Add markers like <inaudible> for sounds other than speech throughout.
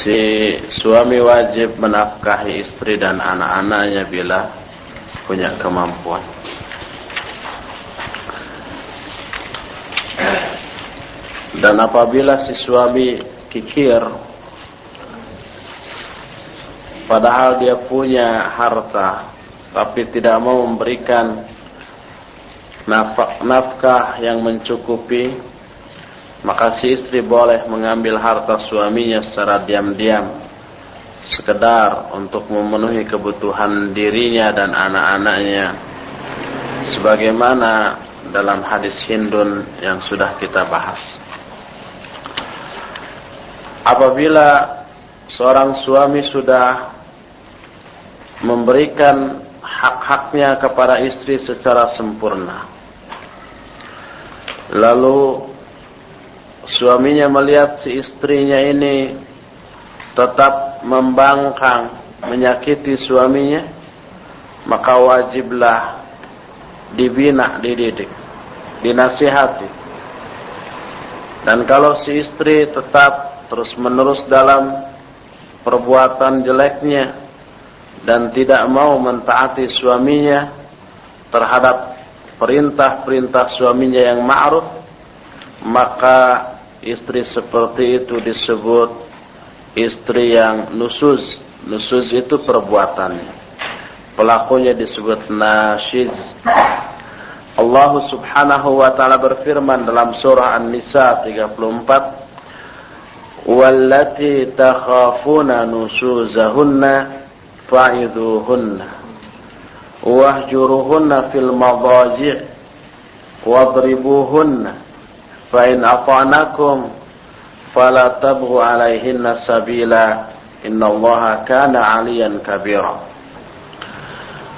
si suami wajib menafkahi istri dan anak-anaknya bila punya kemampuan. Dan apabila si suami kikir padahal dia punya harta tapi tidak mau memberikan nafkah yang mencukupi maka si istri boleh mengambil harta suaminya secara diam-diam sekedar untuk memenuhi kebutuhan dirinya dan anak-anaknya. Sebagaimana dalam hadis Hindun yang sudah kita bahas. Apabila seorang suami sudah memberikan hak-haknya kepada istri secara sempurna lalu suaminya melihat si istrinya ini tetap membangkang menyakiti suaminya maka wajiblah dibina dididik dinasihati. Dan kalau si istri tetap terus menerus dalam perbuatan jeleknya dan tidak mau mentaati suaminya terhadap perintah-perintah suaminya yang ma'ruf maka istri seperti itu disebut istri yang nusuz. Nusuz itu perbuatannya. Pelakunya disebut nasyiz. Allah Subhanahu wa taala berfirman dalam surah An-Nisa 34, "Wallati takhafuna nusuzahunna fa'idhuhunna wahjuruhunna fil madaji' wadribuhunna." فإن أطعنكم فلا تبغوا عليهن سبيلا إن الله كان عليا كبيرا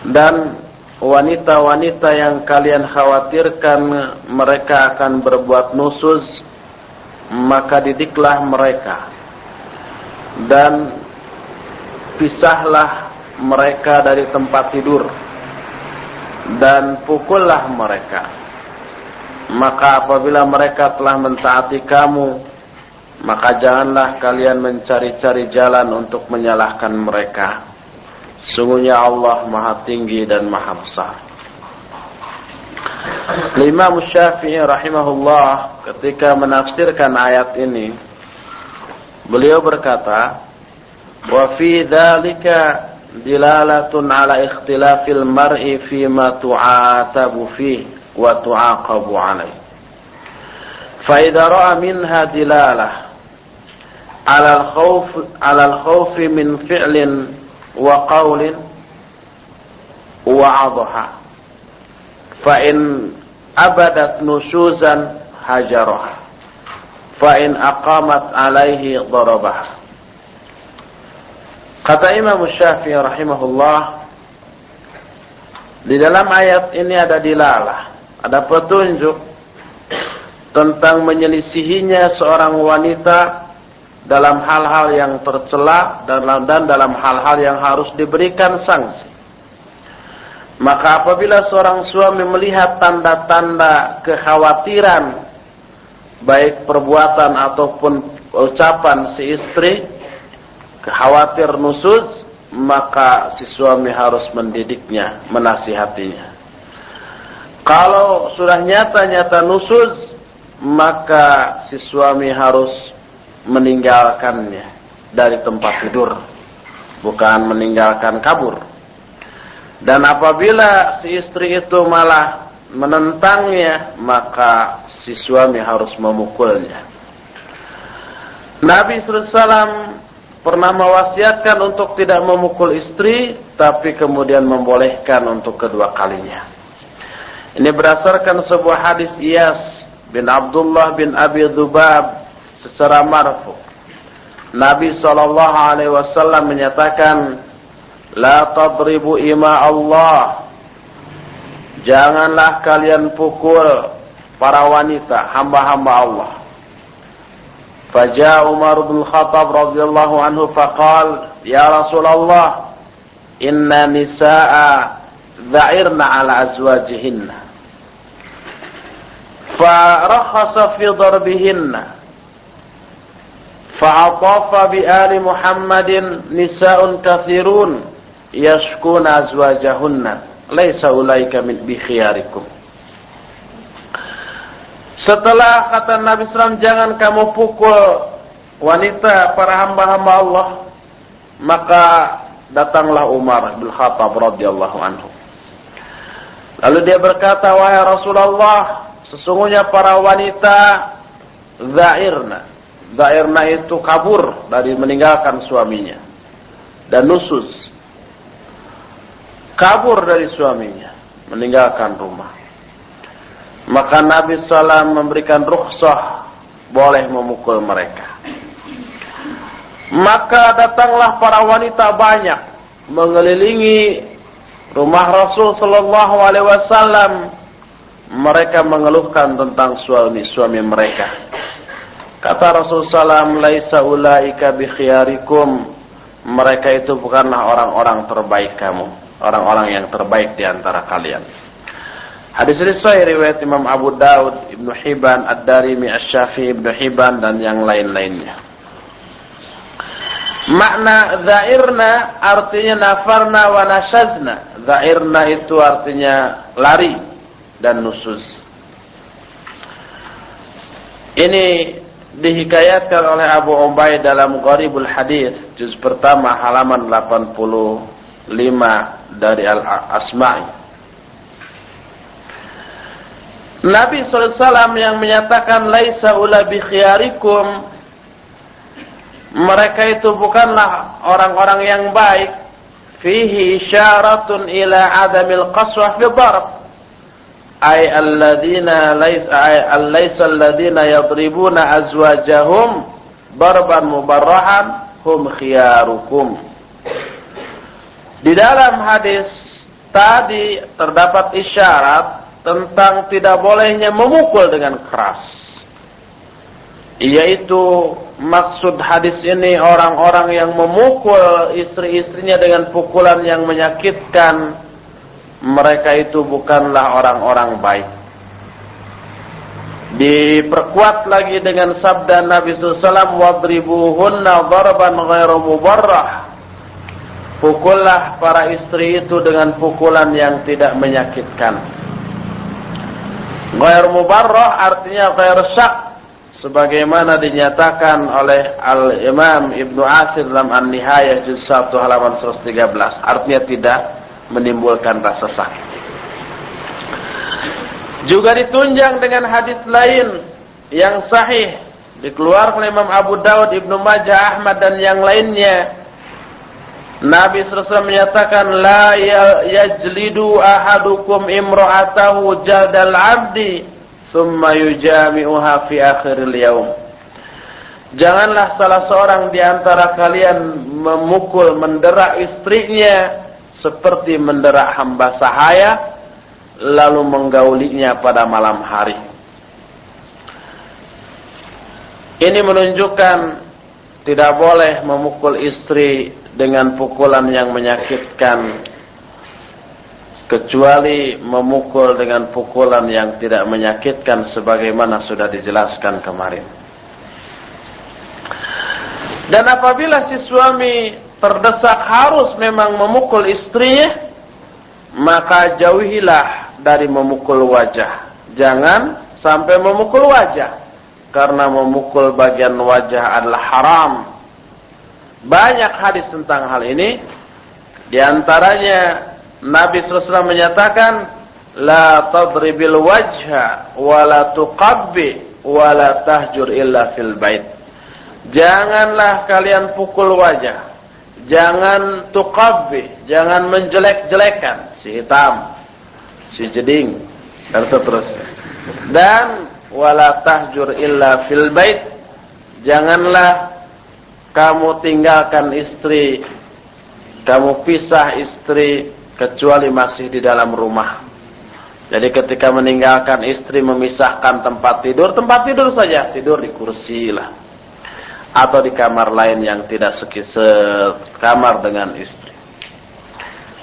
dan wanita-wanita yang kalian khawatirkan mereka akan berbuat nusuz maka didiklah mereka dan pisahlah mereka dari tempat tidur dan pukullah mereka maka apabila mereka telah mentaati kamu maka janganlah kalian mencari-cari jalan untuk menyalahkan mereka. Sungguhnya Allah maha tinggi dan maha besar. Imam Syafi'i rahimahullah ketika menafsirkan ayat ini beliau berkata wa fi dzalika dilalatun ala ikhtilafil mar'i fi ma tu'atabu fihi وتعاقب عليه فإذا رأى منها دلالة على الخوف على الخوف من فعل وقول وعظها فإن أبدت نشوزا هجرها فإن أقامت عليه ضربها Kata Imam Syafi'i rahimahullah di dalam ayat ini ada dilalah ada petunjuk tentang menyelisihinya seorang wanita dalam hal-hal yang tercela dan, dalam hal-hal yang harus diberikan sanksi. Maka apabila seorang suami melihat tanda-tanda kekhawatiran baik perbuatan ataupun ucapan si istri khawatir nusuz maka si suami harus mendidiknya, menasihatinya. Kalau sudah nyata-nyata nusuz, maka si suami harus meninggalkannya dari tempat tidur, bukan meninggalkan kabur. Dan apabila si istri itu malah menentangnya, maka si suami harus memukulnya. Nabi SAW pernah mewasiatkan untuk tidak memukul istri, tapi kemudian membolehkan untuk kedua kalinya. Ini berdasarkan sebuah hadis Iyas bin Abdullah bin Abi Dhubab secara marfu. Nabi sallallahu alaihi wasallam menyatakan, "La tadribu ima Allah." Janganlah kalian pukul para wanita, hamba-hamba Allah. Faja Umar bin Khattab radhiyallahu anhu faqal, "Ya Rasulullah, inna nisaa dha'irna ala azwajihinna." فرخص في ضربهن fa'atafa bi ali Muhammadin nisa'un kathirun yashkuna azwajahunna laisa ulaika min bi khiyarikum Setelah kata Nabi SAW jangan kamu pukul wanita para hamba-hamba Allah maka datanglah Umar bin Khattab radhiyallahu anhu lalu dia berkata wahai Rasulullah sesungguhnya para wanita zairna. Zairna itu kabur dari meninggalkan suaminya. Dan nusus kabur dari suaminya meninggalkan rumah. Maka Nabi SAW memberikan rukhsah boleh memukul mereka. Maka datanglah para wanita banyak mengelilingi rumah Rasul sallallahu alaihi wasallam. Mereka mengeluhkan tentang suami-suami mereka. Kata Rasul sallam, "Laisa ulaika bi khiyarikum." Mereka itu bukanlah orang-orang terbaik kamu, orang-orang yang terbaik di antara kalian. Hadis ini sahih riwayat Imam Abu Daud, Ibnu Hibban, Ad-Darimi, Asy-Syafi'i, Ibnu Hibban dan yang lain-lainnya. Makna zairna artinya nafarna wa nashazna. Zairna itu artinya lari dan nusus. Ini dihikayatkan oleh Abu Ubaid dalam Gharibul Hadis juz pertama halaman 85 dari Al-Asma'i. Nabi SAW yang menyatakan laisa ula bi khiyarikum mereka itu bukanlah orang-orang yang baik fihi isyaratun ila adamil qaswah fi darb ay alladhina laysa ay alaysa alladhina yadribuna azwajahum darban mubarrahan hum khiyarukum. Di dalam hadis tadi terdapat isyarat tentang tidak bolehnya memukul dengan keras. Yaitu maksud hadis ini orang-orang yang memukul istri-istrinya dengan pukulan yang menyakitkan mereka itu bukanlah orang-orang baik. Diperkuat lagi dengan sabda Nabi SAW wadribuhunna darban ghairu mubarrah. Pukullah para istri itu dengan pukulan yang tidak menyakitkan. Ghairu mubarrah artinya ghairu syak sebagaimana dinyatakan oleh Al-Imam Ibnu Asir dalam An-Nihayah juz 1 halaman 113 artinya tidak menimbulkan rasa sakit. Juga ditunjang dengan hadis lain yang sahih dikeluarkan oleh Imam Abu Dawud, Ibnu Majah, Ahmad dan yang lainnya. Nabi SAW menyatakan la ya-, yajlidu ahadukum imra'atahu jadal 'abdi thumma yujami'uha fi akhiril yaum. Janganlah salah seorang di antara kalian memukul, menderak istrinya seperti menderak hamba sahaya lalu menggaulinya pada malam hari. Ini menunjukkan tidak boleh memukul istri dengan pukulan yang menyakitkan kecuali memukul dengan pukulan yang tidak menyakitkan sebagaimana sudah dijelaskan kemarin. Dan apabila si suami terdesak harus memang memukul istrinya, maka jauhilah dari memukul wajah. Jangan sampai memukul wajah. Karena memukul bagian wajah adalah haram. Banyak hadis tentang hal ini. Di antaranya Nabi SAW menyatakan la tadribil wajha wa la tuqabbi wa la tahjur illa fil bait. Janganlah kalian pukul wajah. Jangan tuqabbi, jangan menjelek-jelekan si hitam, si jeding dan seterusnya. Dan wala tahjur illa fil bait. Janganlah kamu tinggalkan istri, kamu pisah istri kecuali masih di dalam rumah. Jadi ketika meninggalkan istri memisahkan tempat tidur, tempat tidur saja, tidur di kursi lah. Atau di kamar lain yang tidak sekamar dengan istri.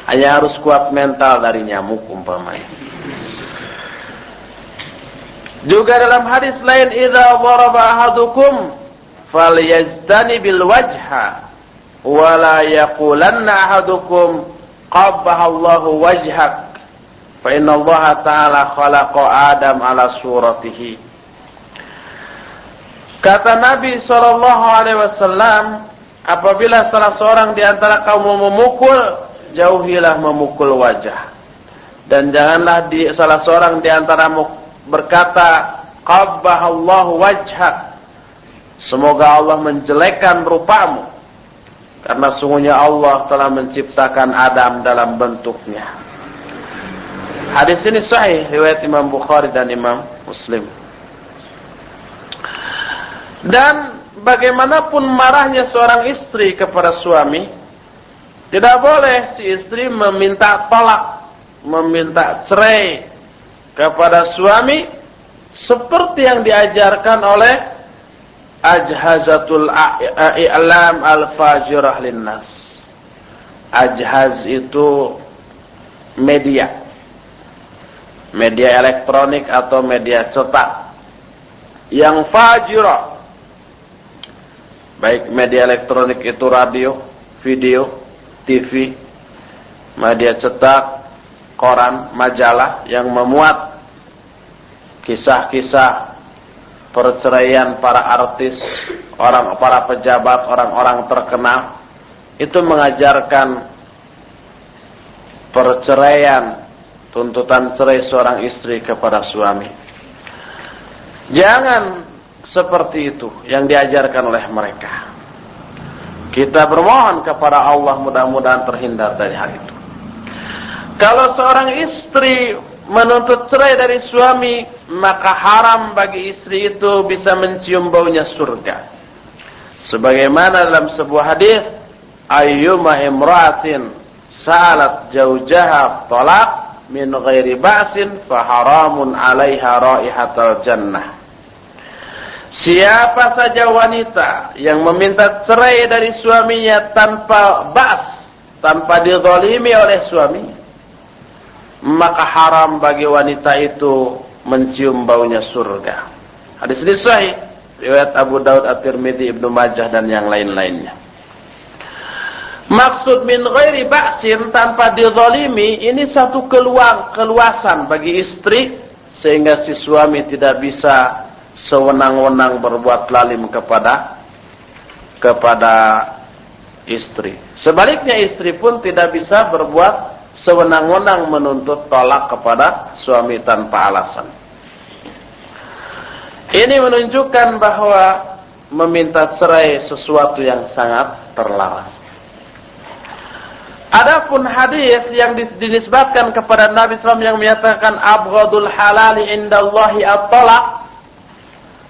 Hanya harus kuat mental dari nyamuk umpamanya. Juga dalam hadis lain, "Idza daraba ahadukum falyajtanibil wajha wa la yaqulanna ahadukum qabbaha Allahu wajhak fa inna Allah ta'ala khalaqa Adam ala suratihi kata Nabi sallallahu alaihi wasallam apabila salah seorang di antara kaum memukul jauhilah memukul wajah. Dan janganlah di salah seorang di antaramu berkata qabbahallahu wajhak semoga Allah menjelekkan rupamu. Karena sungguhnya Allah telah menciptakan Adam dalam bentuknya. Hadis ini sahih riwayat Imam Bukhari dan Imam Muslim dan bagaimanapun marahnya seorang istri kepada suami tidak boleh si istri meminta tolak meminta cerai kepada suami seperti yang diajarkan oleh Ajhazatul I'lam Al-Fajirah Linnas. Ajhaz itu media. Media elektronik atau media cetak. Yang fajirah. Baik media elektronik itu radio, video, TV, media cetak, koran, majalah yang memuat kisah-kisah perceraian para artis, orang para pejabat, orang-orang terkenal itu mengajarkan perceraian, tuntutan cerai seorang istri kepada suami. Jangan seperti itu yang diajarkan oleh mereka. Kita bermohon kepada Allah mudah-mudahan terhindar dari hal itu. Kalau seorang istri menuntut cerai dari suami maka haram bagi istri itu bisa mencium baunya surga. Sebagaimana dalam sebuah hadis, ayyuma imra'atin sa'alat jaujaha talaq min ghairi ba'sin fa haramun 'alaiha raihatul jannah. Siapa saja wanita yang meminta cerai dari suaminya tanpa bas, tanpa dizalimi oleh suami, maka haram bagi wanita itu mencium baunya surga. Hadis ini sahih riwayat Abu Daud At-Tirmidzi Ibnu Majah dan yang lain-lainnya. Maksud min ghairi ba'sin tanpa dizalimi ini satu keluang keluasan bagi istri sehingga si suami tidak bisa sewenang-wenang berbuat lalim kepada kepada istri. Sebaliknya istri pun tidak bisa berbuat sewenang-wenang menuntut tolak kepada suami tanpa alasan. Ini menunjukkan bahwa meminta cerai sesuatu yang sangat terlarang. Adapun hadis yang dinisbatkan kepada Nabi SAW yang menyatakan abghadul halali indallahi at-talaq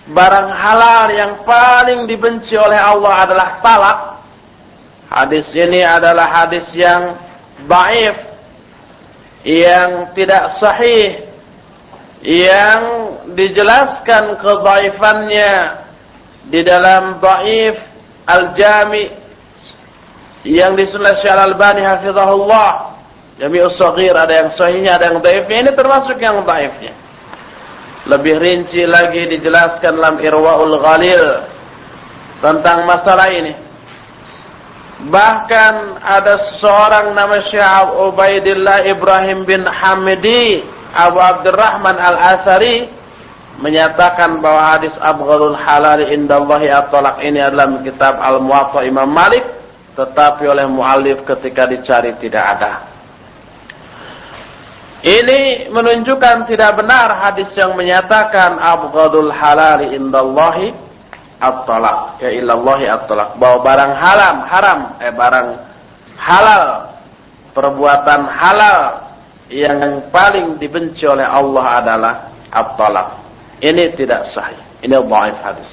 barang halal yang paling dibenci oleh Allah adalah talak. Hadis ini adalah hadis yang baif yang tidak sahih yang dijelaskan kedaifannya di dalam dhaif al-jami yang disulah Syekh Al-Albani hafizahullah. Jami'us Saghir ada yang sahihnya ada yang dhaifnya ini termasuk yang dhaifnya lebih rinci lagi dijelaskan dalam Irwaul Ghalil tentang masalah ini bahkan ada seorang nama Syekh Ubaidillah Ibrahim bin Hamidi Abu Abdurrahman Al-Asari menyatakan bahwa hadis abghadul halal indallahi at-talaq ini adalah kitab Al-Muwatta Imam Malik tetapi oleh muallif ketika dicari tidak ada. Ini menunjukkan tidak benar hadis yang menyatakan abghadul halal indallahi at-talaq ya illallahi at-talaq bahwa barang haram haram eh barang halal perbuatan halal yang paling dibenci oleh Allah adalah at-talaq. Ini tidak sahih. Ini dhaif hadis.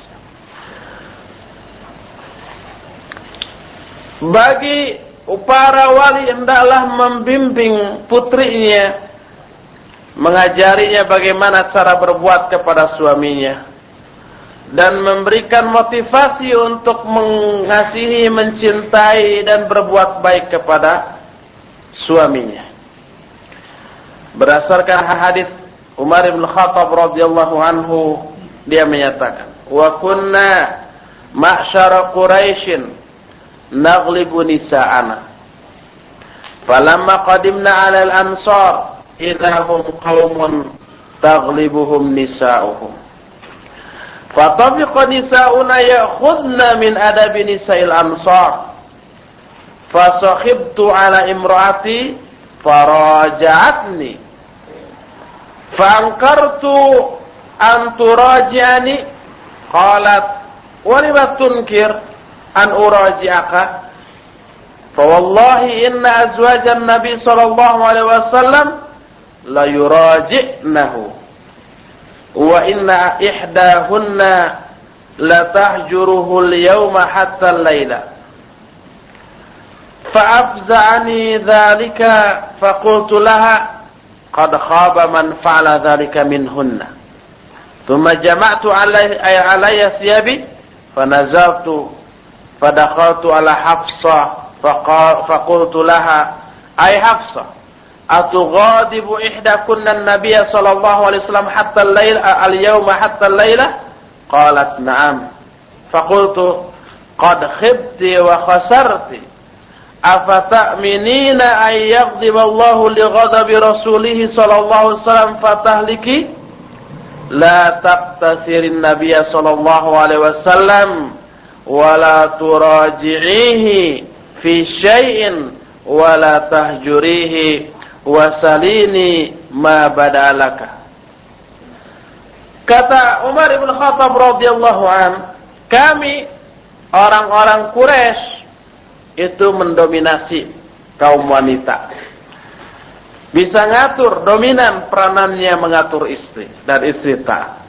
Bagi para wali hendaklah membimbing putrinya mengajarinya bagaimana cara berbuat kepada suaminya dan memberikan motivasi untuk mengasihi, mencintai dan berbuat baik kepada suaminya. Berdasarkan hadis Umar bin Khattab radhiyallahu anhu dia menyatakan, "Wa kunna ma'syara Quraisyin naghlibu nisa'ana falamma qadimna 'ala al-ansar إذا هم قوم تغلبهم نساؤهم. فطفق نساؤنا يأخذن من أدب نساء الأنصار. فصخبت على امرأتي فراجعتني. فأنكرت أن تراجعني. قالت ولم تنكر أن أراجعك؟ فوالله إن أزواج النبي صلى الله عليه وسلم inna ihdahunna la tahjuruhu al-yawma hatta al-laila فأفزعني ذلك فقلت لها قد خاب من فعل ذلك منهن. ثم جمعت علي علي ثيابي فنزلت فدخلت على حفصة فقلت لها أي حفصة؟ أتغاضب إحدى النبي صلى الله عليه وسلم حتى الليل اليوم حتى الليلة؟ قالت نعم. فقلت قد خبت وخسرت. أفتأمنين أن يغضب الله لغضب رسوله صلى الله عليه وسلم فتهلكي la taqtasirin Nabi sallallahu alaihi wasallam wa la turaji'ihi fi syai'in wa la tahjurihi wa salini ma badalaka Kata Umar bin Khattab radhiyallahu an, kami orang-orang Quraisy itu mendominasi kaum wanita bisa ngatur dominan peranannya mengatur istri dan istri tak.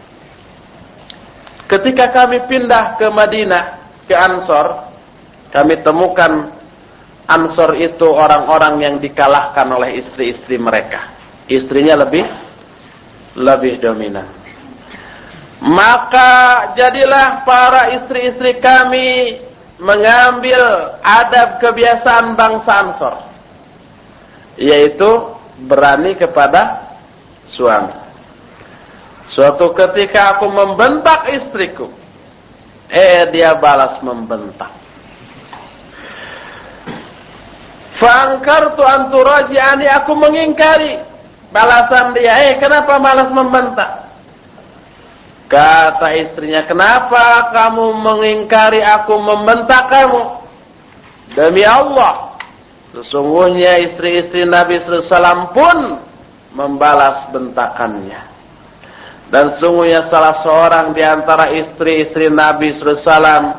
Ketika kami pindah ke Madinah ke Ansor, kami temukan Ansor itu orang-orang yang dikalahkan oleh istri-istri mereka. Istrinya lebih lebih dominan. Maka jadilah para istri-istri kami mengambil adab kebiasaan bangsa Ansor. Yaitu berani kepada suami. Suatu ketika aku membentak istriku, eh dia balas membentak. Fangkartu anturaji'ani aku mengingkari balasan dia. Eh kenapa malas membentak? Kata istrinya, kenapa kamu mengingkari aku membentak kamu? Demi Allah, Sesungguhnya istri-istri Nabi SAW pun membalas bentakannya. Dan sungguhnya salah seorang di antara istri-istri Nabi SAW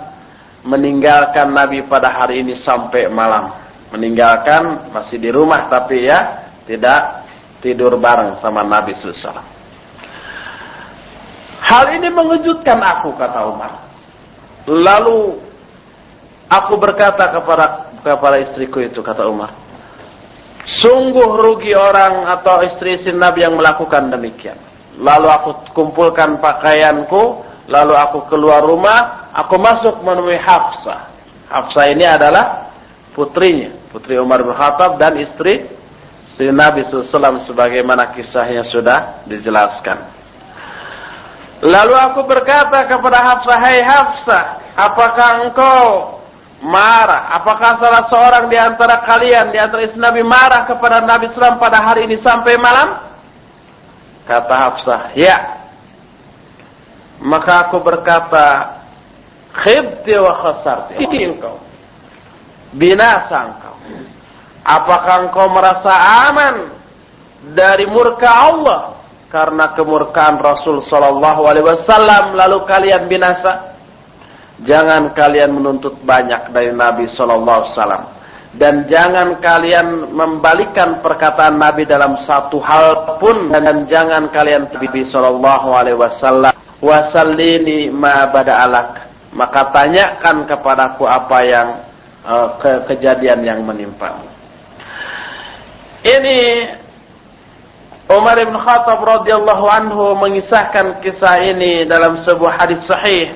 meninggalkan Nabi pada hari ini sampai malam. Meninggalkan masih di rumah tapi ya tidak tidur bareng sama Nabi SAW. Hal ini mengejutkan aku kata Umar. Lalu aku berkata kepada kepada istriku itu kata Umar. Sungguh rugi orang atau istri-istri Nabi yang melakukan demikian. Lalu aku kumpulkan pakaianku, lalu aku keluar rumah, aku masuk menemui Hafsah. Hafsah ini adalah putrinya, putri Umar bin Khattab dan istri istri Nabi SAW sebagaimana kisahnya sudah dijelaskan. Lalu aku berkata kepada Hafsah, "Hai Hafsah, apakah engkau marah. Apakah salah seorang di antara kalian, di antara istri Nabi marah kepada Nabi SAW pada hari ini sampai malam? Kata Hafsah, ya. Maka aku berkata, khibti wa khasarti. engkau. Binasa engkau. Apakah engkau merasa aman dari murka Allah karena kemurkaan Rasul sallallahu alaihi wasallam lalu kalian binasa? Jangan kalian menuntut banyak dari Nabi sallallahu alaihi wasallam dan jangan kalian membalikan perkataan Nabi dalam satu hal pun dan jangan kalian Nabi sallallahu alaihi wasallam wasallini ma bada'alak maka tanyakan kepadaku apa yang uh, ke kejadian yang menimpa. Ini Umar bin Khattab radhiyallahu anhu mengisahkan kisah ini dalam sebuah hadis sahih.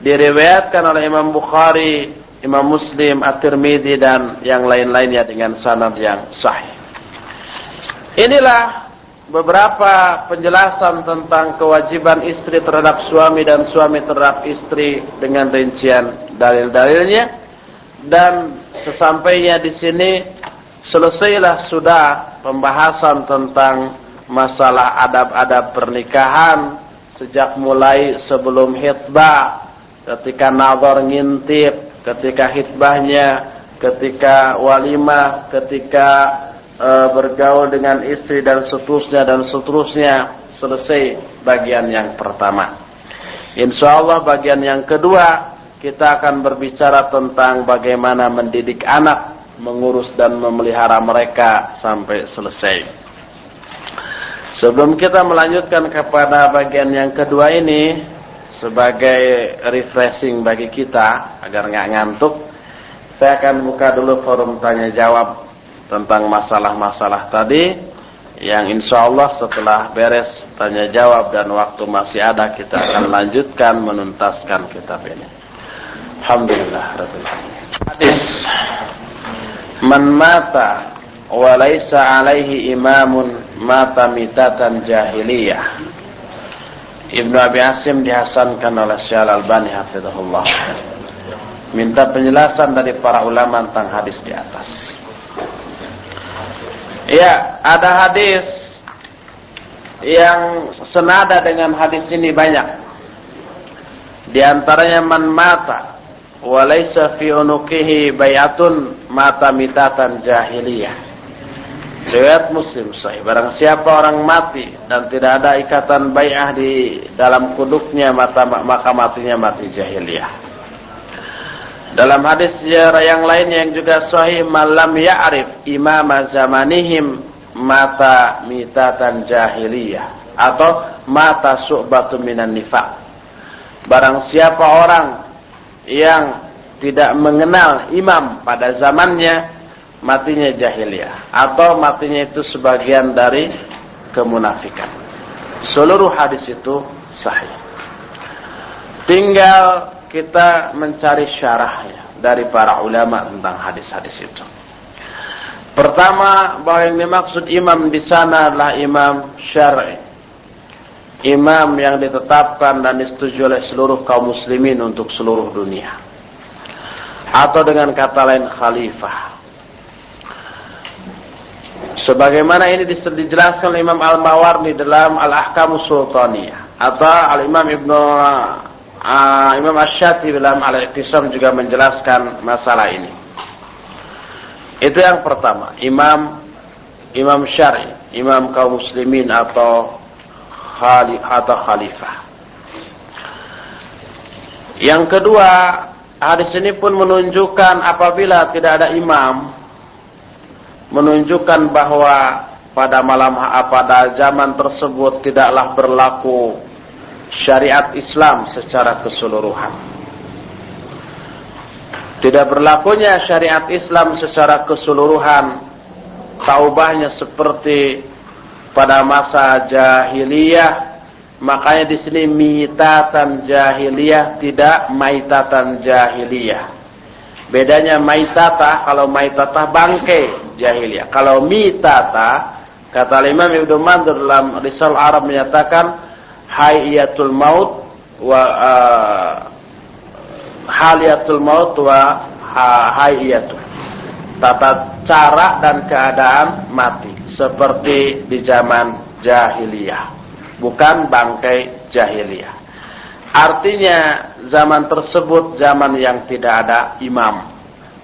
Diriwayatkan oleh Imam Bukhari, Imam Muslim, At-Tirmidzi dan yang lain-lainnya dengan sanad yang sahih. Inilah beberapa penjelasan tentang kewajiban istri terhadap suami dan suami terhadap istri dengan rincian dalil-dalilnya dan sesampainya di sini selesailah sudah pembahasan tentang masalah adab-adab pernikahan sejak mulai sebelum hitbah ketika nazar ngintip ketika hitbahnya ketika walimah ketika e, bergaul dengan istri dan seterusnya dan seterusnya selesai bagian yang pertama. Insya Allah bagian yang kedua kita akan berbicara tentang bagaimana mendidik anak, mengurus dan memelihara mereka sampai selesai. Sebelum kita melanjutkan kepada bagian yang kedua ini sebagai refreshing bagi kita agar nggak ngantuk, saya akan buka dulu forum tanya jawab tentang masalah-masalah tadi yang insya Allah setelah beres tanya jawab dan waktu masih ada kita akan lanjutkan menuntaskan kitab ini. Alhamdulillah Hadis Man mata wa laisa alaihi imamun mata mitatan jahiliyah. Ibnu Abi Asim dihasankan oleh Syekh Al-Albani hafizahullah. Minta penjelasan dari para ulama tentang hadis di atas. Ya, ada hadis yang senada dengan hadis ini banyak. Di antaranya man mata wa laysa fi unuqihi bay'atun mata mitatan jahiliyah. Riwayat Muslim sahih. Barang siapa orang mati dan tidak ada ikatan bai'ah di dalam kuduknya mata maka matinya mati jahiliyah. Dalam hadis yang lain yang juga sahih malam ya'rif imam zamanihim mata mitatan jahiliyah atau mata su'batu minan nifaq. Barang siapa orang yang tidak mengenal imam pada zamannya matinya jahiliyah atau matinya itu sebagian dari kemunafikan. Seluruh hadis itu sahih. Tinggal kita mencari syarahnya dari para ulama tentang hadis-hadis itu. Pertama, bahwa yang dimaksud imam di sana adalah imam syar'i. Imam yang ditetapkan dan disetujui oleh seluruh kaum muslimin untuk seluruh dunia. Atau dengan kata lain khalifah. Sebagaimana ini dijelaskan oleh Imam Al-Mawardi dalam Al-Ahkamus Sultaniyah atau Al-Imam Ibnu uh, Imam Ash-Shati dalam Al-Iqtisam juga menjelaskan masalah ini. Itu yang pertama, imam imam syar'i, imam kaum muslimin atau khalif atau khalifah. Yang kedua, hadis ini pun menunjukkan apabila tidak ada imam menunjukkan bahwa pada malam pada zaman tersebut tidaklah berlaku syariat Islam secara keseluruhan. Tidak berlakunya syariat Islam secara keseluruhan taubahnya seperti pada masa jahiliyah. Makanya di sini mitatan jahiliyah tidak maitatan jahiliyah. Bedanya maitata kalau maitata bangke jahiliyah. Kalau mitata kata Imam Ibnu Mandur dalam Risal Arab menyatakan hayatul maut wa uh, haliyatul maut wa hayatul tata cara dan keadaan mati seperti di zaman jahiliyah bukan bangkai jahiliyah artinya zaman tersebut zaman yang tidak ada imam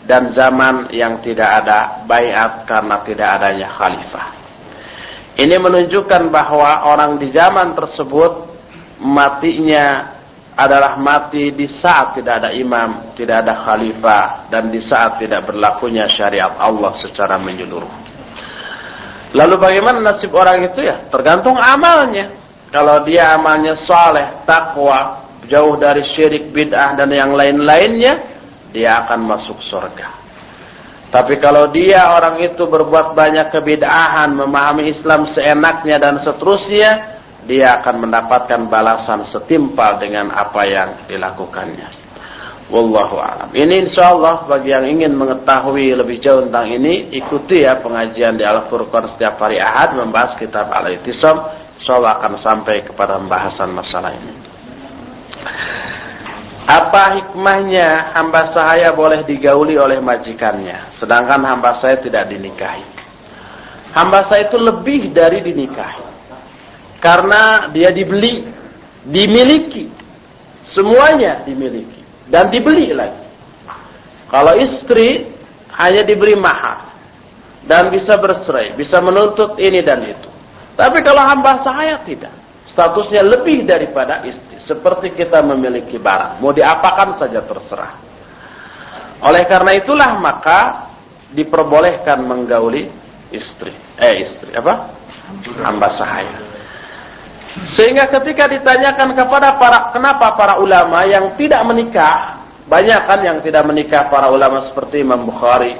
dan zaman yang tidak ada bayat karena tidak adanya khalifah ini menunjukkan bahwa orang di zaman tersebut matinya adalah mati di saat tidak ada imam, tidak ada khalifah, dan di saat tidak berlakunya syariat Allah secara menyeluruh. Lalu bagaimana nasib orang itu ya? Tergantung amalnya. Kalau dia amalnya saleh, takwa, jauh dari syirik, bid'ah, dan yang lain-lainnya, dia akan masuk surga. Tapi kalau dia orang itu berbuat banyak kebid'ahan, memahami Islam seenaknya dan seterusnya, dia akan mendapatkan balasan setimpal dengan apa yang dilakukannya. Wallahu a'lam. Ini insyaallah bagi yang ingin mengetahui lebih jauh tentang ini, ikuti ya pengajian di Al-Furqan setiap hari Ahad membahas kitab Al-Ittisam. Insyaallah akan sampai kepada pembahasan masalah ini. Apa hikmahnya hamba sahaya boleh digauli oleh majikannya, sedangkan hamba saya tidak dinikahi? Hamba saya itu lebih dari dinikahi. Karena dia dibeli, dimiliki. Semuanya dimiliki dan dibeli lagi. Kalau istri hanya diberi mahar dan bisa bercerai, bisa menuntut ini dan itu. Tapi kalau hamba sahaya tidak, statusnya lebih daripada istri, seperti kita memiliki barang, mau diapakan saja terserah. Oleh karena itulah maka diperbolehkan menggauli istri, eh istri apa? Hamba sahaya. Sehingga ketika ditanyakan kepada para kenapa para ulama yang tidak menikah, banyak kan yang tidak menikah para ulama seperti Imam Bukhari,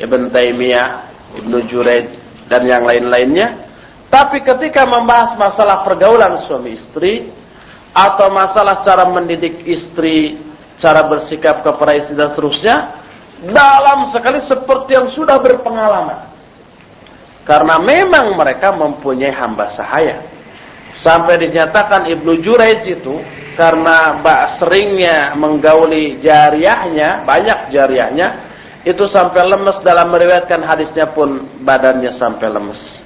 Ibn Taimiyah, Ibnu Juraid dan yang lain-lainnya. Tapi ketika membahas masalah pergaulan suami istri atau masalah cara mendidik istri, cara bersikap kepada istri dan seterusnya, dalam sekali seperti yang sudah berpengalaman. Karena memang mereka mempunyai hamba sahaya Sampai dinyatakan Ibnu Jurayj itu karena mbak seringnya menggauli jariahnya, banyak jariahnya, itu sampai lemes dalam meriwayatkan hadisnya pun badannya sampai lemes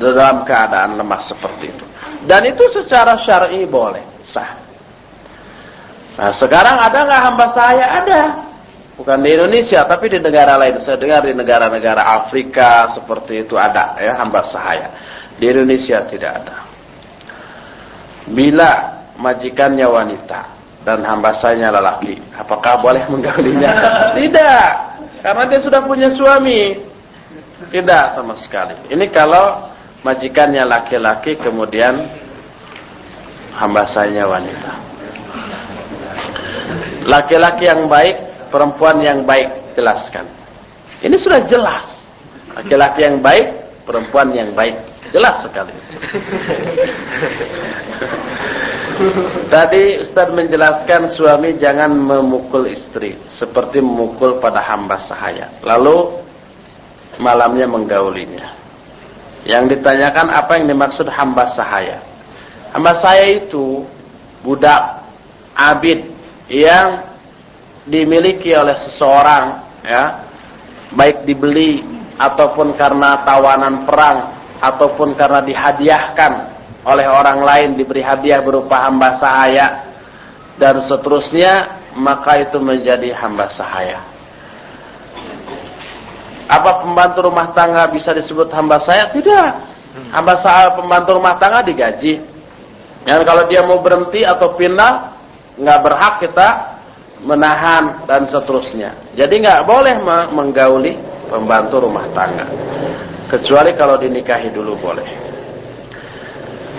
dalam keadaan lemah seperti itu. Dan itu secara syar'i boleh sah. Nah sekarang ada nggak hamba saya? Ada. Bukan di Indonesia, tapi di negara lain. Saya dengar di negara-negara Afrika seperti itu ada ya hamba sahaya. Di Indonesia tidak ada bila majikannya wanita dan hamba saya lelaki, apakah boleh menggaulinya? <laughs> Tidak, karena dia sudah punya suami. Tidak sama sekali. Ini kalau majikannya laki-laki kemudian hamba saya wanita. Laki-laki yang baik, perempuan yang baik, jelaskan. Ini sudah jelas. Laki-laki yang baik, perempuan yang baik. Jelas sekali. <laughs> Tadi Ustaz menjelaskan suami jangan memukul istri seperti memukul pada hamba sahaya. Lalu malamnya menggaulinya. Yang ditanyakan apa yang dimaksud hamba sahaya? Hamba saya itu budak abid yang dimiliki oleh seseorang ya, baik dibeli ataupun karena tawanan perang ataupun karena dihadiahkan oleh orang lain diberi hadiah berupa hamba sahaya dan seterusnya maka itu menjadi hamba sahaya. Apa pembantu rumah tangga bisa disebut hamba saya? tidak. Hamba sahaya pembantu rumah tangga digaji. Dan kalau dia mau berhenti atau pindah nggak berhak kita menahan dan seterusnya. Jadi nggak boleh menggauli pembantu rumah tangga. Kecuali kalau dinikahi dulu boleh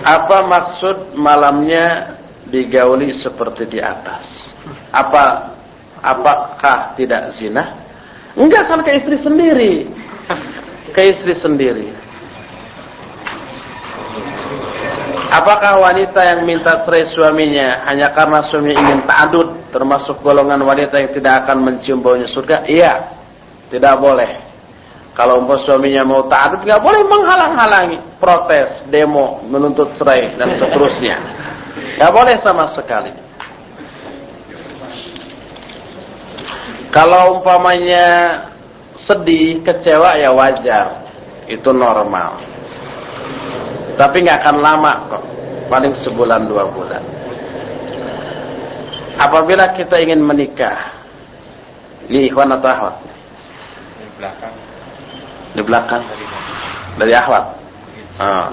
apa maksud malamnya digauli seperti di atas? Apa apakah tidak zina? Enggak kan ke istri sendiri. Ke istri sendiri. Apakah wanita yang minta cerai suaminya hanya karena suami ingin ta'adud termasuk golongan wanita yang tidak akan mencium baunya surga? Iya. Tidak boleh. Kalau umpah suaminya mau ta'adud nggak boleh menghalang-halangi, protes, demo, menuntut cerai dan seterusnya. <laughs> Nggak boleh sama sekali. Kalau umpamanya sedih, kecewa ya wajar, itu normal. Tapi nggak akan lama kok, paling sebulan dua bulan. Apabila kita ingin menikah, ini ikhwan atau ahwat? Di belakang di belakang dari akhwat. Nah,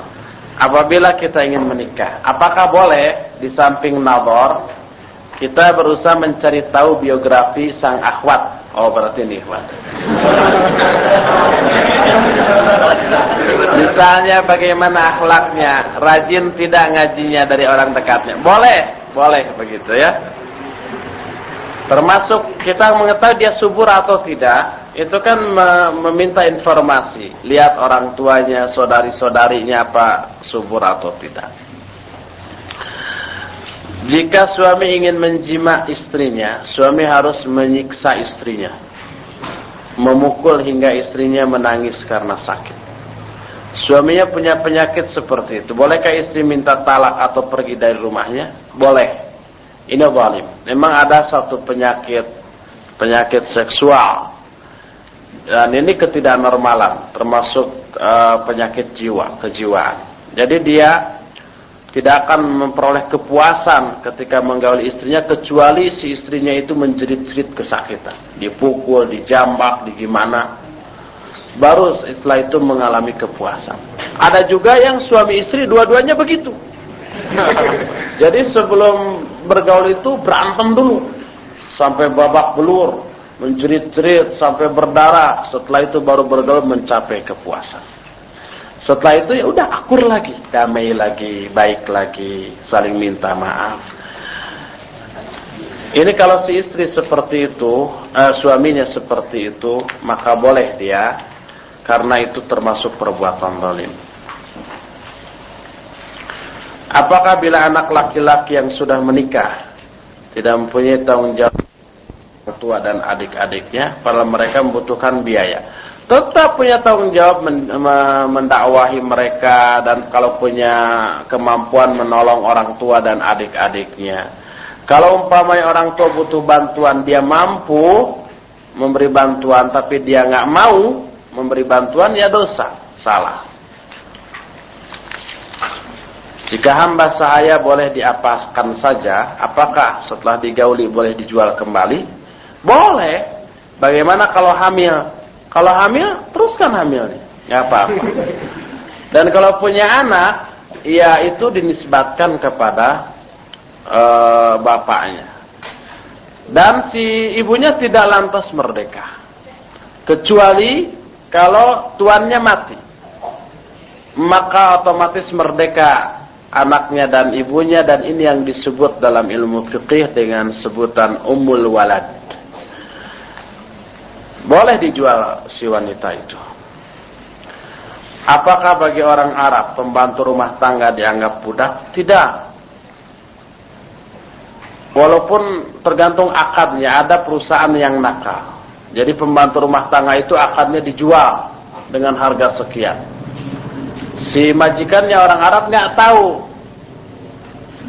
apabila kita ingin menikah, apakah boleh di samping nabor kita berusaha mencari tahu biografi sang akhwat? Oh berarti ini ikhwan. <laughs> Misalnya bagaimana akhlaknya, rajin tidak ngajinya dari orang dekatnya. Boleh, boleh begitu ya. Termasuk kita mengetahui dia subur atau tidak, itu kan meminta informasi, lihat orang tuanya, saudari-saudarinya apa subur atau tidak. Jika suami ingin menjima istrinya, suami harus menyiksa istrinya. Memukul hingga istrinya menangis karena sakit. Suaminya punya penyakit seperti itu. Bolehkah istri minta talak atau pergi dari rumahnya? Boleh. Ini zalim. Memang ada satu penyakit penyakit seksual. Dan ini ketidaknormalan, termasuk uh, penyakit jiwa, kejiwaan. Jadi dia tidak akan memperoleh kepuasan ketika menggauli istrinya kecuali si istrinya itu menjerit-jerit kesakitan, dipukul, dijambak, digimana. Baru setelah itu mengalami kepuasan. Ada juga yang suami istri dua-duanya begitu. <laughs> Jadi sebelum bergaul itu berantem dulu sampai babak belur, menjerit-jerit sampai berdarah. Setelah itu baru bergaul mencapai kepuasan. Setelah itu ya udah akur lagi, damai lagi, baik lagi, saling minta maaf. Ini kalau si istri seperti itu, uh, suaminya seperti itu, maka boleh dia, karena itu termasuk perbuatan zalim. Apakah bila anak laki-laki yang sudah menikah tidak mempunyai tanggung jawab tua dan adik-adiknya, padahal mereka membutuhkan biaya? tetap punya tanggung jawab mendakwahi mereka dan kalau punya kemampuan menolong orang tua dan adik-adiknya. Kalau umpamanya orang tua butuh bantuan, dia mampu memberi bantuan tapi dia nggak mau memberi bantuan ya dosa, salah. Jika hamba sahaya boleh diapaskan saja, apakah setelah digauli boleh dijual kembali? Boleh. Bagaimana kalau hamil? Kalau hamil, teruskan hamilnya. Nggak apa-apa. Dan kalau punya anak, ya itu dinisbatkan kepada uh, bapaknya. Dan si ibunya tidak lantas merdeka. Kecuali kalau tuannya mati. Maka otomatis merdeka anaknya dan ibunya dan ini yang disebut dalam ilmu fikih dengan sebutan umul walad. Boleh dijual si wanita itu. Apakah bagi orang Arab pembantu rumah tangga dianggap budak? Tidak. Walaupun tergantung akadnya, ada perusahaan yang nakal. Jadi pembantu rumah tangga itu akadnya dijual dengan harga sekian. Si majikannya orang Arab nggak tahu.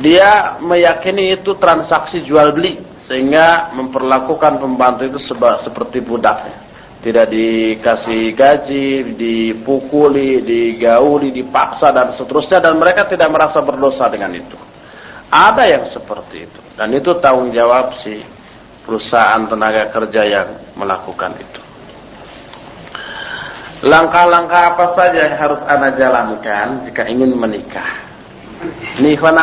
Dia meyakini itu transaksi jual beli sehingga memperlakukan pembantu itu seba, seperti budaknya tidak dikasih gaji, dipukuli, digauli, dipaksa dan seterusnya dan mereka tidak merasa berdosa dengan itu. Ada yang seperti itu dan itu tanggung jawab si perusahaan tenaga kerja yang melakukan itu. Langkah-langkah apa saja yang harus Anda jalankan jika ingin menikah? Ikhwan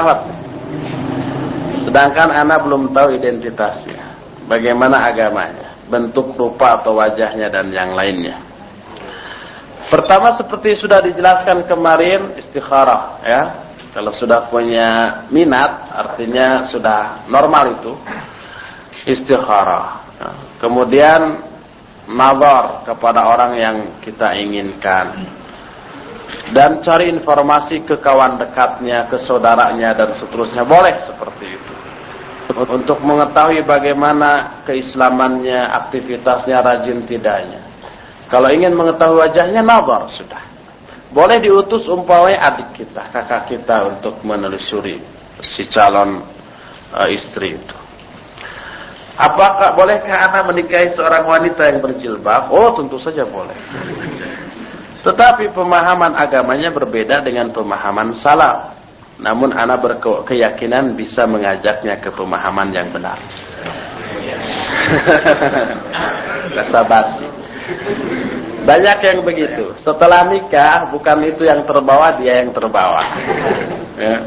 Sedangkan anak belum tahu identitasnya. Bagaimana agamanya. Bentuk rupa atau wajahnya dan yang lainnya. Pertama seperti sudah dijelaskan kemarin istikharah ya. Kalau sudah punya minat artinya sudah normal itu istikharah. Kemudian nazar kepada orang yang kita inginkan dan cari informasi ke kawan dekatnya, ke saudaranya dan seterusnya boleh seperti itu untuk mengetahui bagaimana keislamannya, aktivitasnya, rajin tidaknya. Kalau ingin mengetahui wajahnya, nabar sudah. Boleh diutus umpamanya adik kita, kakak kita untuk menelusuri si calon uh, istri itu. Apakah bolehkah anak menikahi seorang wanita yang berjilbab? Oh, tentu saja boleh. <laughs> Tetapi pemahaman agamanya berbeda dengan pemahaman salaf. Namun anak berkeyakinan bisa mengajaknya ke pemahaman yang benar. <laughs> Rasa. Banyak yang begitu. Setelah nikah, bukan itu yang terbawa, dia yang terbawa. <laughs> Ya.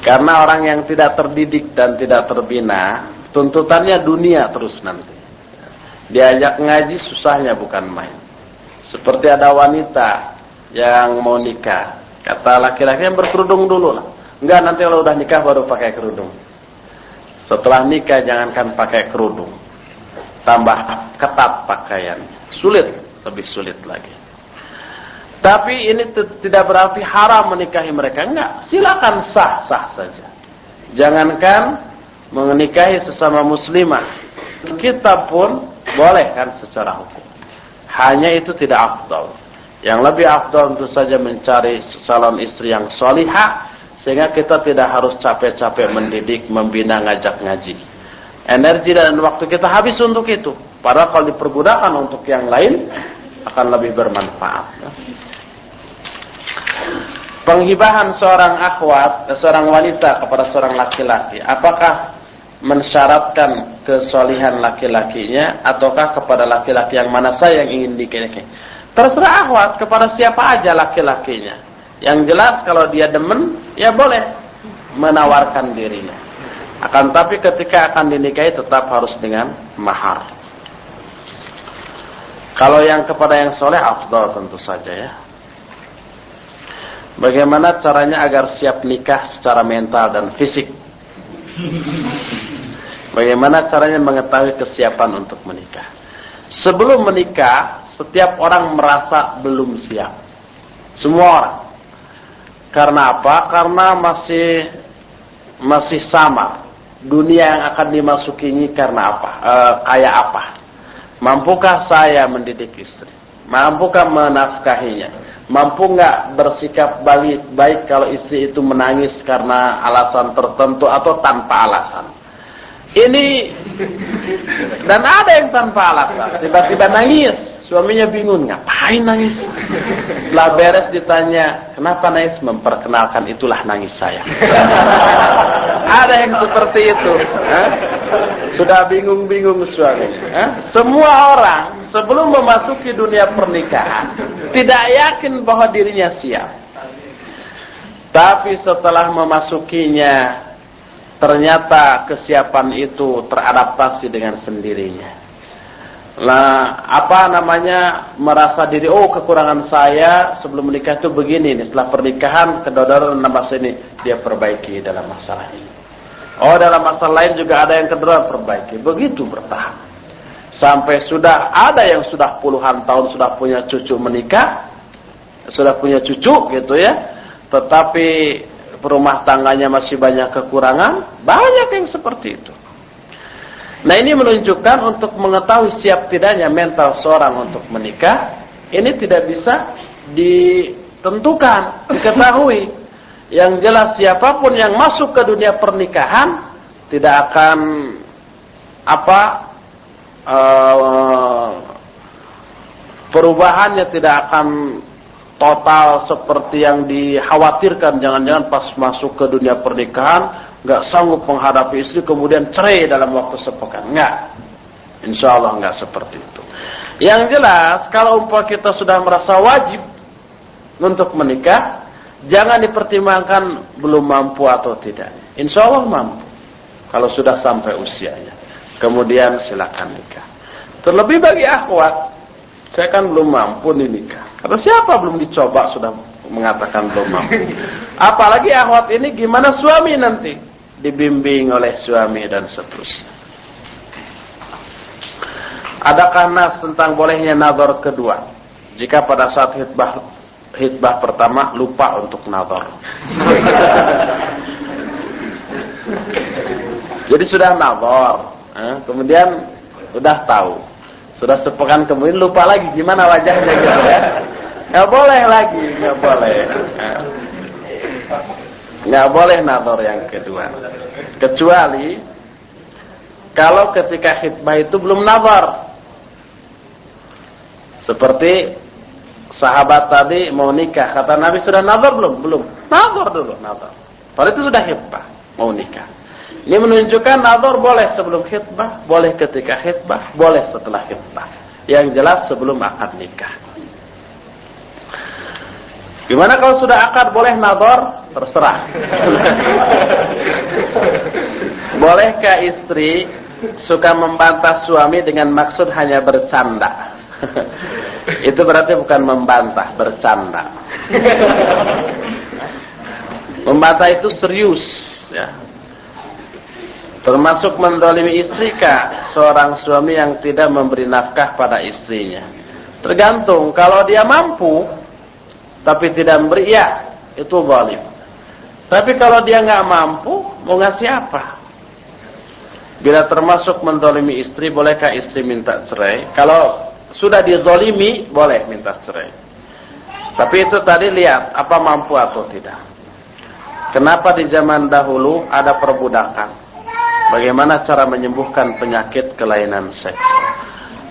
Karena orang yang tidak terdidik dan tidak terbina, tuntutannya dunia terus nanti. Diajak ngaji susahnya bukan main. Seperti ada wanita yang mau nikah, Kata laki-laki yang berkerudung dulu lah. Enggak nanti kalau udah nikah baru pakai kerudung. Setelah nikah jangankan pakai kerudung. Tambah ketat pakaian. Sulit, lebih sulit lagi. Tapi ini tidak berarti haram menikahi mereka. Enggak, silakan sah-sah saja. Jangankan menikahi sesama muslimah, kita pun boleh kan secara hukum. Hanya itu tidak afdal. Yang lebih afdal tentu saja mencari calon istri yang solihah sehingga kita tidak harus capek-capek mendidik, membina, ngajak ngaji. Energi dan waktu kita habis untuk itu. Padahal kalau dipergunakan untuk yang lain akan lebih bermanfaat. Penghibahan seorang akhwat, eh, seorang wanita kepada seorang laki-laki, apakah mensyaratkan kesolihan laki-lakinya ataukah kepada laki-laki yang mana saya yang ingin dikiriki? Terserah akhwat kepada siapa aja laki-lakinya. Yang jelas kalau dia demen, ya boleh menawarkan dirinya. Akan tapi ketika akan dinikahi tetap harus dengan mahar. Kalau yang kepada yang soleh, afdal tentu saja ya. Bagaimana caranya agar siap nikah secara mental dan fisik? Bagaimana caranya mengetahui kesiapan untuk menikah? Sebelum menikah, setiap orang merasa belum siap. Semua orang. Karena apa? Karena masih masih sama. Dunia yang akan dimasukinya karena apa? E, kayak apa? Mampukah saya mendidik istri? Mampukah menafkahinya? Mampu nggak bersikap baik, baik kalau istri itu menangis karena alasan tertentu atau tanpa alasan? Ini dan ada yang tanpa alasan, tiba-tiba nangis, suaminya bingung, ngapain nangis? Setelah beres ditanya, kenapa nangis? Memperkenalkan itulah nangis saya. <laughs> ada yang seperti itu. Sudah bingung-bingung suaminya. Eh? Semua orang sebelum memasuki dunia pernikahan tidak yakin bahwa dirinya siap. Tapi setelah memasukinya ternyata kesiapan itu teradaptasi dengan sendirinya. Nah, apa namanya merasa diri oh kekurangan saya sebelum menikah itu begini nih. Setelah pernikahan kedodoran nama ini dia perbaiki dalam masalah ini. Oh dalam masalah lain juga ada yang kedua perbaiki. Begitu bertahap sampai sudah ada yang sudah puluhan tahun sudah punya cucu menikah, sudah punya cucu gitu ya, tetapi rumah tangganya masih banyak kekurangan, banyak yang seperti itu. Nah ini menunjukkan untuk mengetahui siap tidaknya mental seorang untuk menikah, ini tidak bisa ditentukan, diketahui. Yang jelas siapa pun yang masuk ke dunia pernikahan tidak akan apa uh, perubahannya tidak akan total seperti yang dikhawatirkan. Jangan-jangan pas masuk ke dunia pernikahan nggak sanggup menghadapi istri kemudian cerai dalam waktu sepekan. Enggak. Insya Allah nggak seperti itu. Yang jelas kalau umpah kita sudah merasa wajib untuk menikah, jangan dipertimbangkan belum mampu atau tidak. Insya Allah mampu kalau sudah sampai usianya kemudian silakan nikah. Terlebih bagi akhwat, saya kan belum mampu nih nikah. Karena siapa belum dicoba sudah mengatakan belum mampu. <laughs> Apalagi akhwat ini gimana suami nanti? Dibimbing oleh suami dan seterusnya. Adakah nas tentang bolehnya nazar kedua? Jika pada saat hitbah hitbah pertama lupa untuk nazar. <laughs> Jadi sudah nazar, Eh, kemudian sudah tahu. Sudah sepekan kemudian lupa lagi gimana wajahnya gitu ya. Nggak boleh lagi, nggak boleh. Eh, nggak boleh nador yang kedua. Kecuali kalau ketika khidbah itu belum nador. Seperti sahabat tadi mau nikah, kata Nabi sudah nador belum? Belum. Nador dulu, nador. Kalau itu sudah khidbah, mau nikah. Ini menunjukkan nazar boleh sebelum khidbah, boleh ketika khidbah, boleh setelah khidbah. Yang jelas sebelum akad nikah. Gimana kalau sudah akad boleh nazar? Terserah. Bolehkah istri suka membantah suami dengan maksud hanya bercanda? Itu berarti bukan membantah, bercanda. membantah itu serius, ya Termasuk mendolimi istri kah seorang suami yang tidak memberi nafkah pada istrinya. Tergantung, kalau dia mampu tapi tidak memberi, ya itu zalim. Tapi kalau dia nggak mampu, mau ngasih apa? Bila termasuk mendolimi istri, bolehkah istri minta cerai? Kalau sudah dizolimi, boleh minta cerai. Tapi itu tadi lihat, apa mampu atau tidak. Kenapa di zaman dahulu ada perbudakan? Bagaimana cara menyembuhkan penyakit kelainan seks?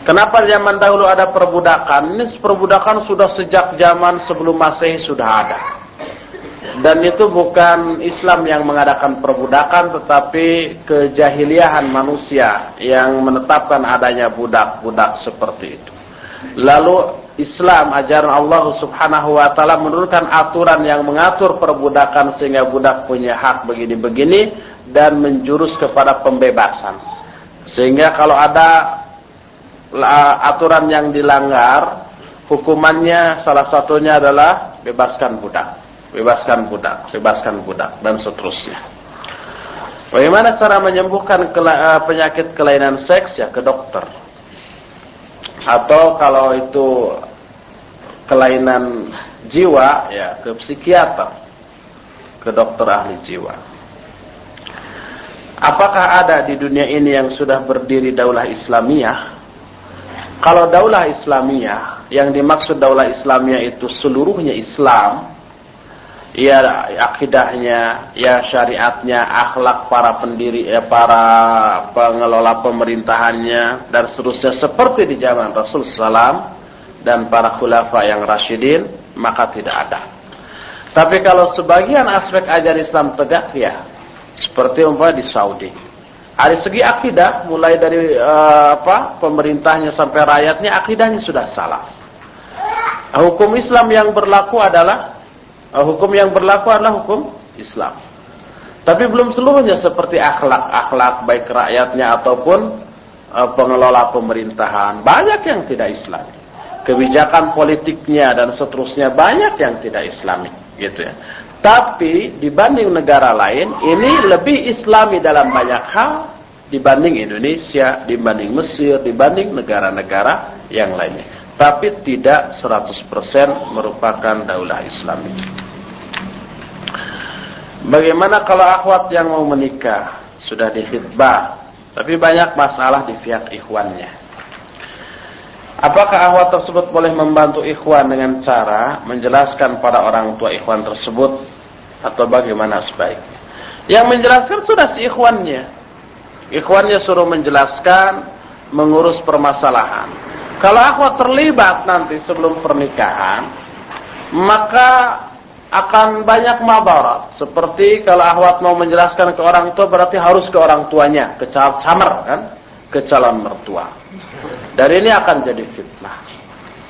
Kenapa zaman dahulu ada perbudakan? Ini perbudakan sudah sejak zaman sebelum Masehi sudah ada. Dan itu bukan Islam yang mengadakan perbudakan tetapi kejahiliahan manusia yang menetapkan adanya budak-budak seperti itu. Lalu Islam ajaran Allah Subhanahu wa taala menurunkan aturan yang mengatur perbudakan sehingga budak punya hak begini-begini dan menjurus kepada pembebasan. Sehingga kalau ada aturan yang dilanggar, hukumannya salah satunya adalah bebaskan budak bebaskan budak, bebaskan budak dan seterusnya. Bagaimana cara menyembuhkan eh, penyakit kelainan seks ya ke dokter. Atau kalau itu kelainan jiwa ya ke psikiater, ke dokter ahli jiwa. Apakah ada di dunia ini yang sudah berdiri daulah Islamiyah? Kalau daulah Islamiyah, yang dimaksud daulah Islamiyah itu seluruhnya Islam, ya akidahnya, ya syariatnya, akhlak para pendiri, ya para pengelola pemerintahannya dan seterusnya seperti di zaman Rasul Sallam dan para khulafa yang rasyidin maka tidak ada. Tapi kalau sebagian aspek ajaran Islam tegak ya seperti umpama di Saudi. Dari segi akidah mulai dari uh, apa pemerintahnya sampai rakyatnya akidahnya sudah salah. Hukum Islam yang berlaku adalah Uh, hukum yang berlaku adalah hukum Islam. Tapi belum seluruhnya seperti akhlak-akhlak baik rakyatnya ataupun uh, pengelola pemerintahan. Banyak yang tidak Islam. Kebijakan politiknya dan seterusnya banyak yang tidak Islami, gitu ya. Tapi dibanding negara lain, ini lebih Islami dalam banyak hal dibanding Indonesia, dibanding Mesir, dibanding negara-negara yang lainnya. Tapi tidak 100% merupakan daulah Islami. Bagaimana kalau akhwat yang mau menikah sudah dihitbah, tapi banyak masalah di pihak ikhwannya. Apakah akhwat tersebut boleh membantu ikhwan dengan cara menjelaskan pada orang tua ikhwan tersebut atau bagaimana sebaiknya? Yang menjelaskan sudah si ikhwannya. Ikhwannya suruh menjelaskan, mengurus permasalahan. Kalau akhwat terlibat nanti sebelum pernikahan, maka akan banyak mabarat. Seperti kalau ahwat mau menjelaskan ke orang tua berarti harus ke orang tuanya, ke camar kan, ke calon mertua. Dan ini akan jadi fitnah.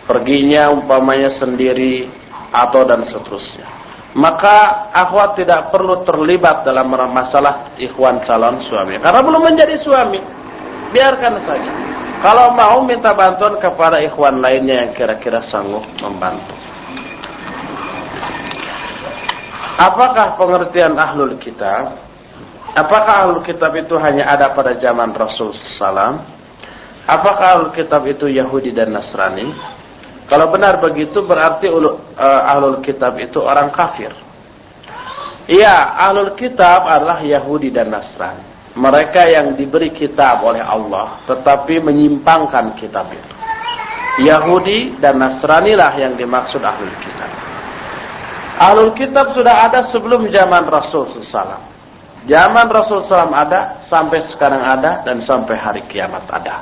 Perginya umpamanya sendiri atau dan seterusnya. Maka akhwat tidak perlu terlibat dalam masalah ikhwan calon suami. Karena belum menjadi suami. Biarkan saja. Kalau mau minta bantuan kepada ikhwan lainnya yang kira-kira sanggup membantu. Apakah pengertian ahlul kitab? Apakah ahlul kitab itu hanya ada pada zaman Rasul Sallam? Apakah ahlul kitab itu Yahudi dan Nasrani? Kalau benar begitu berarti uh, ahlul kitab itu orang kafir. Iya, ahlul kitab adalah Yahudi dan Nasrani. Mereka yang diberi kitab oleh Allah tetapi menyimpangkan kitab itu. Yahudi dan Nasrani lah yang dimaksud ahlul kitab. Ahlul kitab sudah ada sebelum zaman Rasul SAW. Zaman Rasul SAW ada, sampai sekarang ada, dan sampai hari kiamat ada.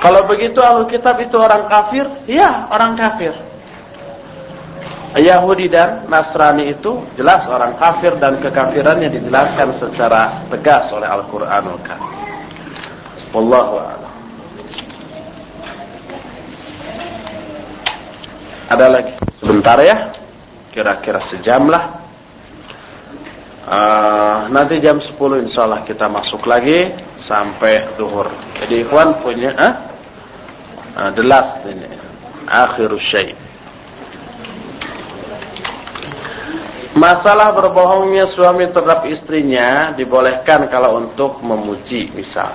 Kalau begitu ahlul kitab itu orang kafir? Ya, orang kafir. Yahudi dan Nasrani itu jelas orang kafir dan kekafirannya dijelaskan secara tegas oleh Al-Quranul Karim. Wallahu a'lam. Ada lagi? Sebentar ya kira-kira sejam lah. Uh, nanti jam 10 insya Allah kita masuk lagi sampai duhur. Jadi ikhwan punya uh, uh, the last ini akhir syai. Masalah berbohongnya suami terhadap istrinya dibolehkan kalau untuk memuji misal.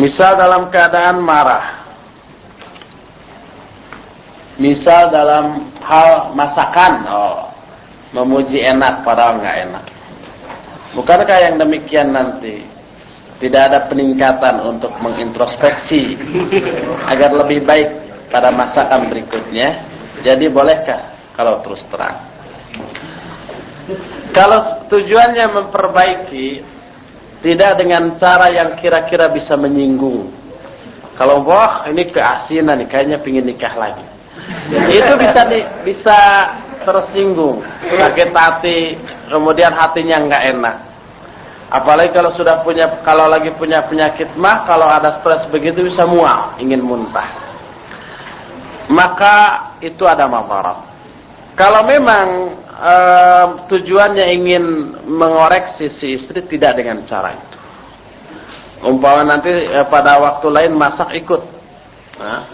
Misal dalam keadaan marah Misal dalam hal masakan, oh, memuji enak padahal nggak enak. Bukankah yang demikian nanti tidak ada peningkatan untuk mengintrospeksi agar lebih baik pada masakan berikutnya? Jadi bolehkah kalau terus terang? Kalau tujuannya memperbaiki tidak dengan cara yang kira-kira bisa menyinggung. Kalau wah ini keasinan kayaknya pingin nikah lagi. Itu bisa di, bisa tersinggung, sakit hati, kemudian hatinya nggak enak. Apalagi kalau sudah punya kalau lagi punya penyakit mah kalau ada stres begitu bisa mual, ingin muntah. Maka itu ada mabarat. Kalau memang uh, tujuannya ingin mengoreksi si istri tidak dengan cara itu. Umpama nanti uh, pada waktu lain masak ikut. Nah,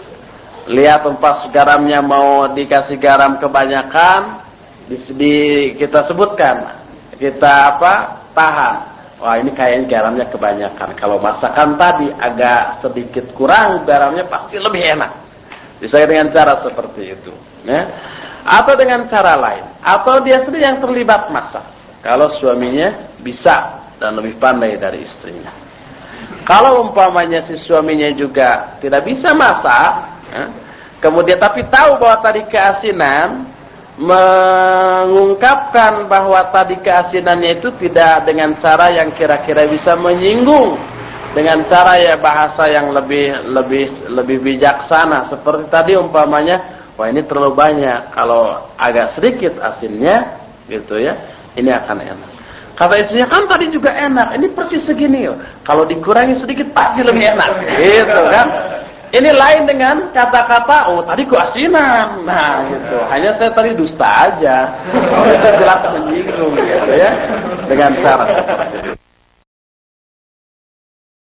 lihat umpas garamnya mau dikasih garam kebanyakan, di, di, kita sebutkan, kita apa tahan. Wah ini kayaknya garamnya kebanyakan. Kalau masakan tadi agak sedikit kurang, garamnya pasti lebih enak. Bisa dengan cara seperti itu. Ya atau dengan cara lain atau dia sendiri yang terlibat masak kalau suaminya bisa dan lebih pandai dari istrinya kalau umpamanya si suaminya juga tidak bisa masak ya, kemudian tapi tahu bahwa tadi keasinan mengungkapkan bahwa tadi keasinannya itu tidak dengan cara yang kira-kira bisa menyinggung dengan cara ya bahasa yang lebih lebih lebih bijaksana seperti tadi umpamanya wah ini terlalu banyak. Kalau agak sedikit asinnya, gitu ya, ini akan enak. Kata istrinya kan tadi juga enak, ini persis segini. Kalau dikurangi sedikit pasti lebih enak, gitu kan? Ini lain dengan kata-kata, oh tadi ku asinan. Nah, gitu. Hanya saya tadi dusta aja. Oh, itu jelas menyinggung, gitu ya. Dengan cara seperti itu.